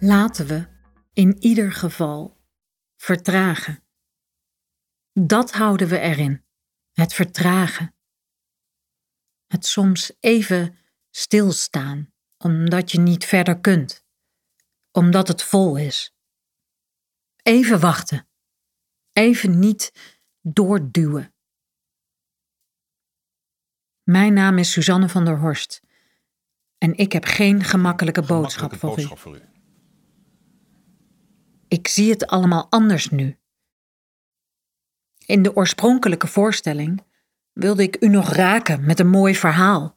Laten we in ieder geval vertragen. Dat houden we erin, het vertragen. Het soms even stilstaan, omdat je niet verder kunt, omdat het vol is. Even wachten, even niet doorduwen. Mijn naam is Suzanne van der Horst en ik heb geen gemakkelijke, boodschap, voor, boodschap u. voor u. Ik zie het allemaal anders nu. In de oorspronkelijke voorstelling wilde ik u nog raken met een mooi verhaal.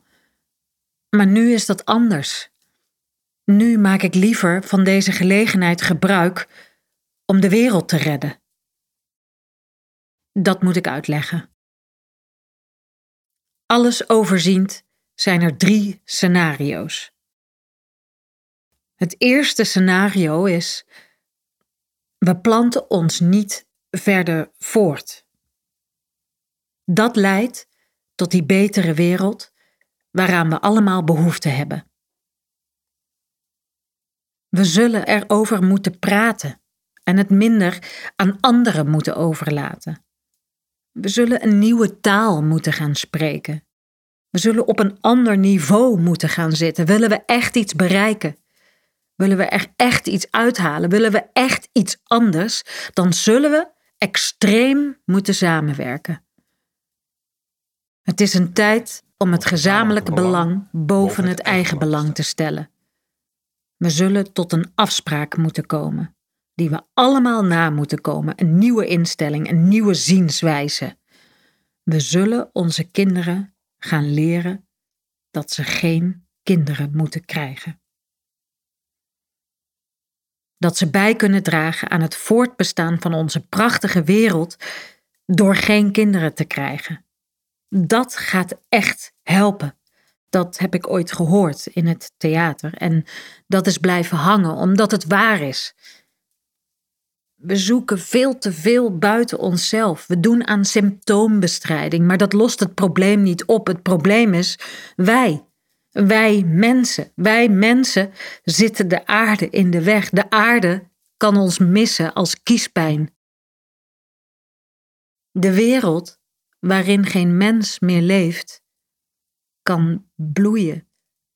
Maar nu is dat anders. Nu maak ik liever van deze gelegenheid gebruik om de wereld te redden. Dat moet ik uitleggen. Alles overziend zijn er drie scenario's. Het eerste scenario is: we planten ons niet verder voort. Dat leidt tot die betere wereld waaraan we allemaal behoefte hebben. We zullen erover moeten praten en het minder aan anderen moeten overlaten. We zullen een nieuwe taal moeten gaan spreken. We zullen op een ander niveau moeten gaan zitten. Willen we echt iets bereiken? Willen we er echt iets uithalen? Willen we echt iets anders? Dan zullen we extreem moeten samenwerken. Het is een tijd om het gezamenlijke belang boven het eigen belang te stellen. We zullen tot een afspraak moeten komen, die we allemaal na moeten komen, een nieuwe instelling, een nieuwe zienswijze. We zullen onze kinderen gaan leren dat ze geen kinderen moeten krijgen. Dat ze bij kunnen dragen aan het voortbestaan van onze prachtige wereld door geen kinderen te krijgen. Dat gaat echt helpen. Dat heb ik ooit gehoord in het theater en dat is blijven hangen omdat het waar is. We zoeken veel te veel buiten onszelf. We doen aan symptoombestrijding, maar dat lost het probleem niet op. Het probleem is wij. Wij mensen. Wij mensen zitten de aarde in de weg. De aarde kan ons missen als kiespijn. De wereld waarin geen mens meer leeft, kan bloeien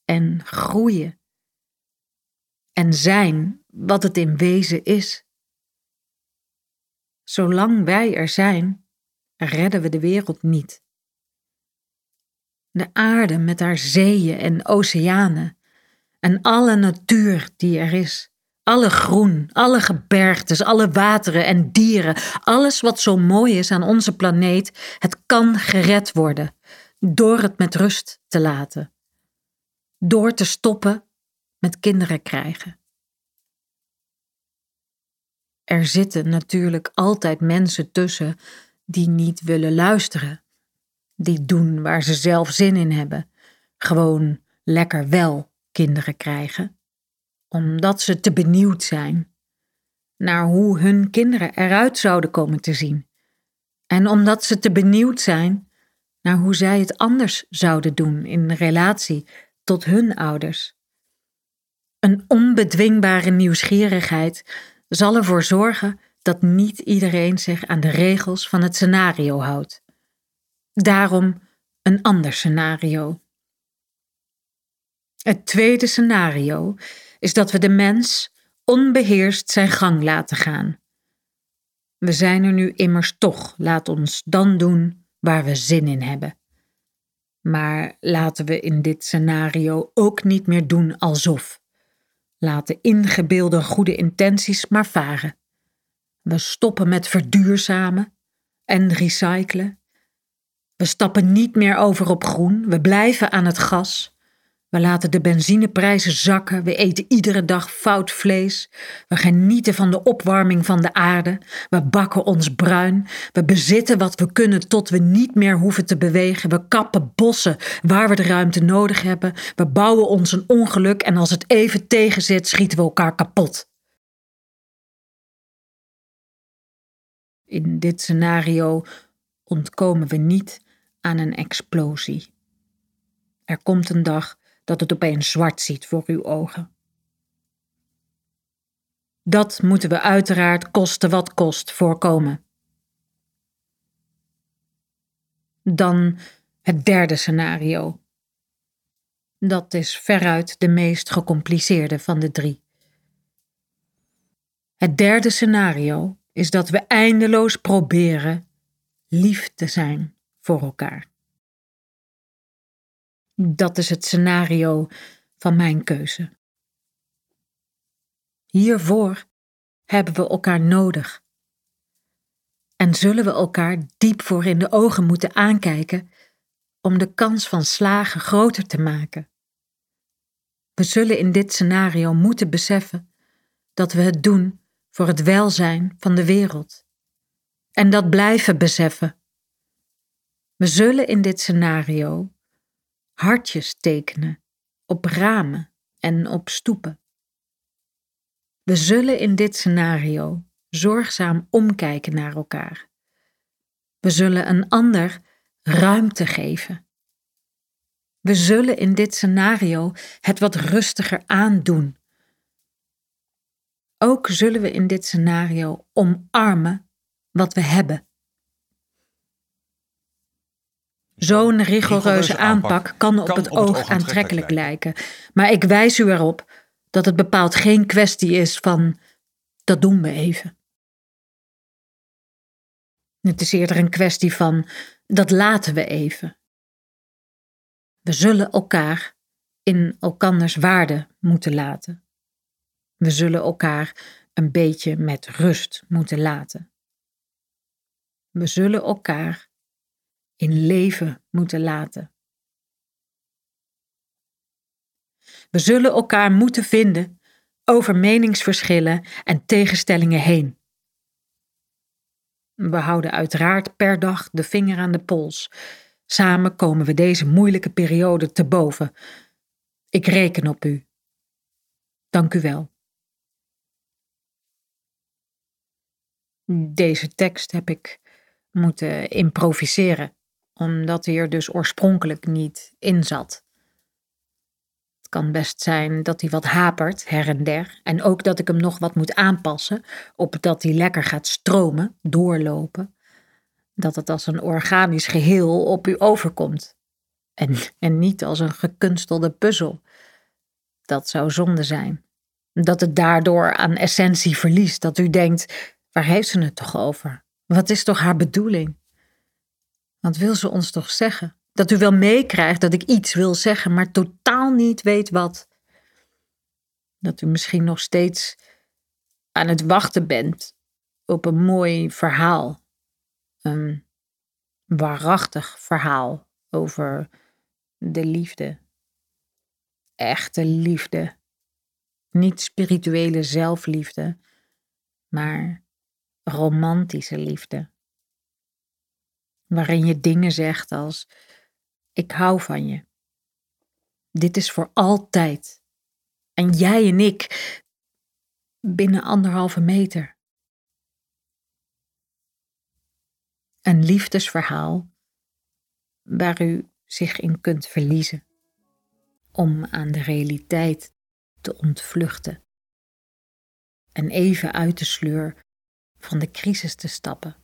en groeien en zijn wat het in wezen is. Zolang wij er zijn, redden we de wereld niet. De aarde met haar zeeën en oceanen. En alle natuur die er is, alle groen, alle gebergtes, alle wateren en dieren, alles wat zo mooi is aan onze planeet, het kan gered worden. Door het met rust te laten, door te stoppen met kinderen krijgen. Er zitten natuurlijk altijd mensen tussen die niet willen luisteren, die doen waar ze zelf zin in hebben, gewoon lekker wel kinderen krijgen, omdat ze te benieuwd zijn naar hoe hun kinderen eruit zouden komen te zien, en omdat ze te benieuwd zijn naar hoe zij het anders zouden doen in relatie tot hun ouders. Een onbedwingbare nieuwsgierigheid zal ervoor zorgen dat niet iedereen zich aan de regels van het scenario houdt. Daarom een ander scenario. Het tweede scenario is dat we de mens onbeheerst zijn gang laten gaan. We zijn er nu immers toch, laat ons dan doen waar we zin in hebben. Maar laten we in dit scenario ook niet meer doen alsof. Laat de ingebeelde goede intenties maar varen. We stoppen met verduurzamen en recyclen. We stappen niet meer over op groen, we blijven aan het gas. We laten de benzineprijzen zakken, we eten iedere dag fout vlees. We genieten van de opwarming van de aarde, we bakken ons bruin. We bezitten wat we kunnen tot we niet meer hoeven te bewegen. We kappen bossen waar we de ruimte nodig hebben. We bouwen ons een ongeluk en als het even tegenzit, schieten we elkaar kapot. In dit scenario ontkomen we niet aan een explosie. Er komt een dag dat het opeens zwart ziet voor uw ogen. Dat moeten we uiteraard koste wat kost voorkomen. Dan het derde scenario. Dat is veruit de meest gecompliceerde van de drie. Het derde scenario is dat we eindeloos proberen lief te zijn voor elkaar. Dat is het scenario van mijn keuze. Hiervoor hebben we elkaar nodig. En zullen we elkaar diep voor in de ogen moeten aankijken om de kans van slagen groter te maken. We zullen in dit scenario moeten beseffen dat we het doen voor het welzijn van de wereld. En dat blijven beseffen. We zullen in dit scenario hartjes tekenen op ramen en op stoepen. We zullen in dit scenario zorgzaam omkijken naar elkaar. We zullen een ander ruimte geven. We zullen in dit scenario het wat rustiger aandoen. Ook zullen we in dit scenario omarmen wat we hebben. Zo'n rigoureuze aanpak kan op het oog aantrekkelijk lijken, maar ik wijs u erop dat het bepaald geen kwestie is van dat doen we even. Het is eerder een kwestie van dat laten we even. We zullen elkaar in elkanders waarde moeten laten. We zullen elkaar een beetje met rust moeten laten. We zullen elkaar in leven moeten laten. We zullen elkaar moeten vinden over meningsverschillen en tegenstellingen heen. We houden uiteraard per dag de vinger aan de pols. Samen komen we deze moeilijke periode te boven. Ik reken op u. Dank u wel. Deze tekst heb ik moeten improviseren, omdat hij er dus oorspronkelijk niet in zat kan best zijn dat hij wat hapert her en der. En ook dat ik hem nog wat moet aanpassen, opdat hij lekker gaat stromen, doorlopen. Dat het als een organisch geheel op u overkomt. En, en niet als een gekunstelde puzzel. Dat zou zonde zijn. Dat het daardoor aan essentie verliest. Dat u denkt: waar heeft ze het toch over? Wat is toch haar bedoeling? Wat wil ze ons toch zeggen? Dat u wel meekrijgt dat ik iets wil zeggen, maar totaal niet weet wat. Dat u misschien nog steeds aan het wachten bent op een mooi verhaal. Een waarachtig verhaal over de liefde. Echte liefde. Niet spirituele zelfliefde, maar romantische liefde. Waarin je dingen zegt als ik hou van je. Dit is voor altijd. En jij en ik binnen anderhalve meter. Een liefdesverhaal waar u zich in kunt verliezen om aan de realiteit te ontvluchten en even uit de sleur van de crisis te stappen.